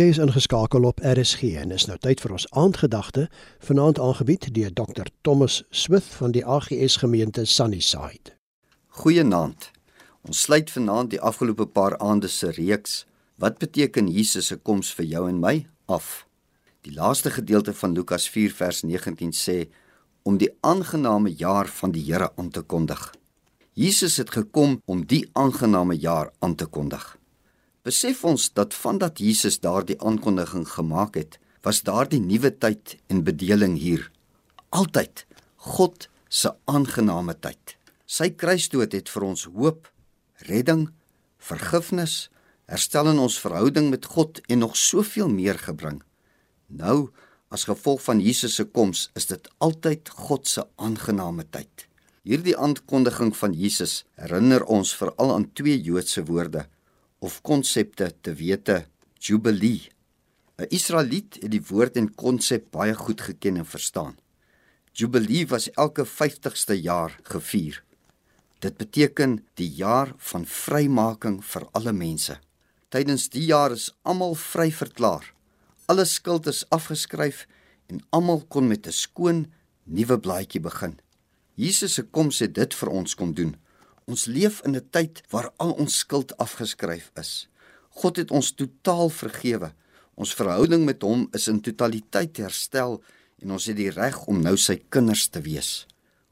Jy is ingeskakel op RSG en is nou tyd vir ons aandgedagte vanaand aangebied deur Dr Thomas Smith van die AGS gemeente Sunnyside. Goeienaand. Ons sluit vanaand die afgelope paar aande se reeks Wat beteken Jesus se koms vir jou en my af. Die laaste gedeelte van Lukas 4 vers 19 sê om die aangename jaar van die Here aan te kondig. Jesus het gekom om die aangename jaar aan te kondig. Besef ons dat vandat Jesus daardie aankondiging gemaak het, was daardie nuwe tyd en bedeling hier. Altyd God se aangename tyd. Sy kruisdood het vir ons hoop, redding, vergifnis, herstel in ons verhouding met God en nog soveel meer gebring. Nou, as gevolg van Jesus se koms, is dit altyd God se aangename tyd. Hierdie aankondiging van Jesus herinner ons veral aan twee Joodse woorde of konsepte te wete jubilee. 'n Israeliet het die woord en konsep baie goed geken en verstaan. Jubilee was elke 50ste jaar gevier. Dit beteken die jaar van vrymaking vir alle mense. Tydens die jaar is almal vry verklaar. Alle skuld is afgeskryf en almal kon met 'n skoon nuwe blaadjie begin. Jesus se koms het dit vir ons kom doen. Ons leef in 'n tyd waar al ons skuld afgeskryf is. God het ons totaal vergewe. Ons verhouding met hom is in totaliteit herstel en ons het die reg om nou sy kinders te wees.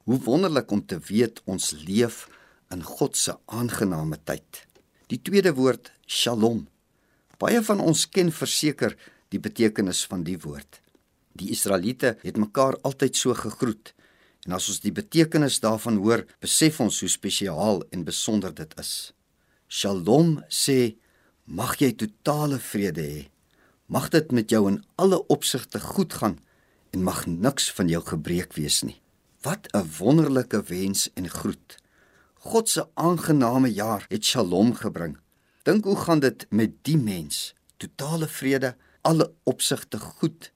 Hoe wonderlik om te weet ons leef in God se aangename tyd. Die tweede woord, Shalom. Baie van ons ken verseker die betekenis van die woord. Die Israeliete het mekaar altyd so gegroet. En as ons die betekenis daarvan hoor, besef ons hoe spesiaal en besonder dit is. Shalom sê, mag jy totale vrede hê. Mag dit met jou in alle opsigte goed gaan en mag niks van jou gebreek wees nie. Wat 'n wonderlike wens en groet. God se aangename jaar het Shalom gebring. Dink hoe gaan dit met die mens? Totale vrede, alle opsigte goed.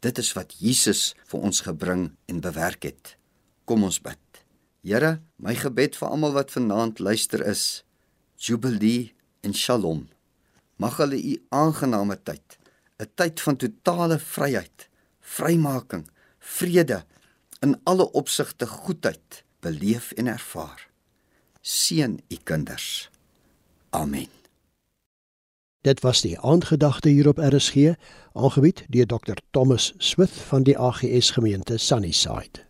Dit is wat Jesus vir ons gebring en bewerk het. Kom ons bid. Here, my gebed vir almal wat vanaand luister is Jubilee en Shalom. Mag hulle u aangename tyd, 'n tyd van totale vryheid, vrymaking, vrede in alle opsigte goedheid beleef en ervaar. Seën u kinders. Amen. Dit was die aandgedagte hier op RSG, aangebied deur Dr Thomas Smith van die AGS gemeente Sunnyside.